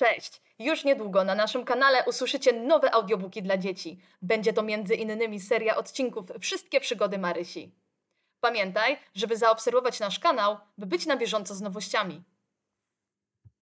Cześć! Już niedługo na naszym kanale usłyszycie nowe audiobooki dla dzieci. Będzie to między innymi seria odcinków Wszystkie przygody Marysi. Pamiętaj, żeby zaobserwować nasz kanał, by być na bieżąco z nowościami.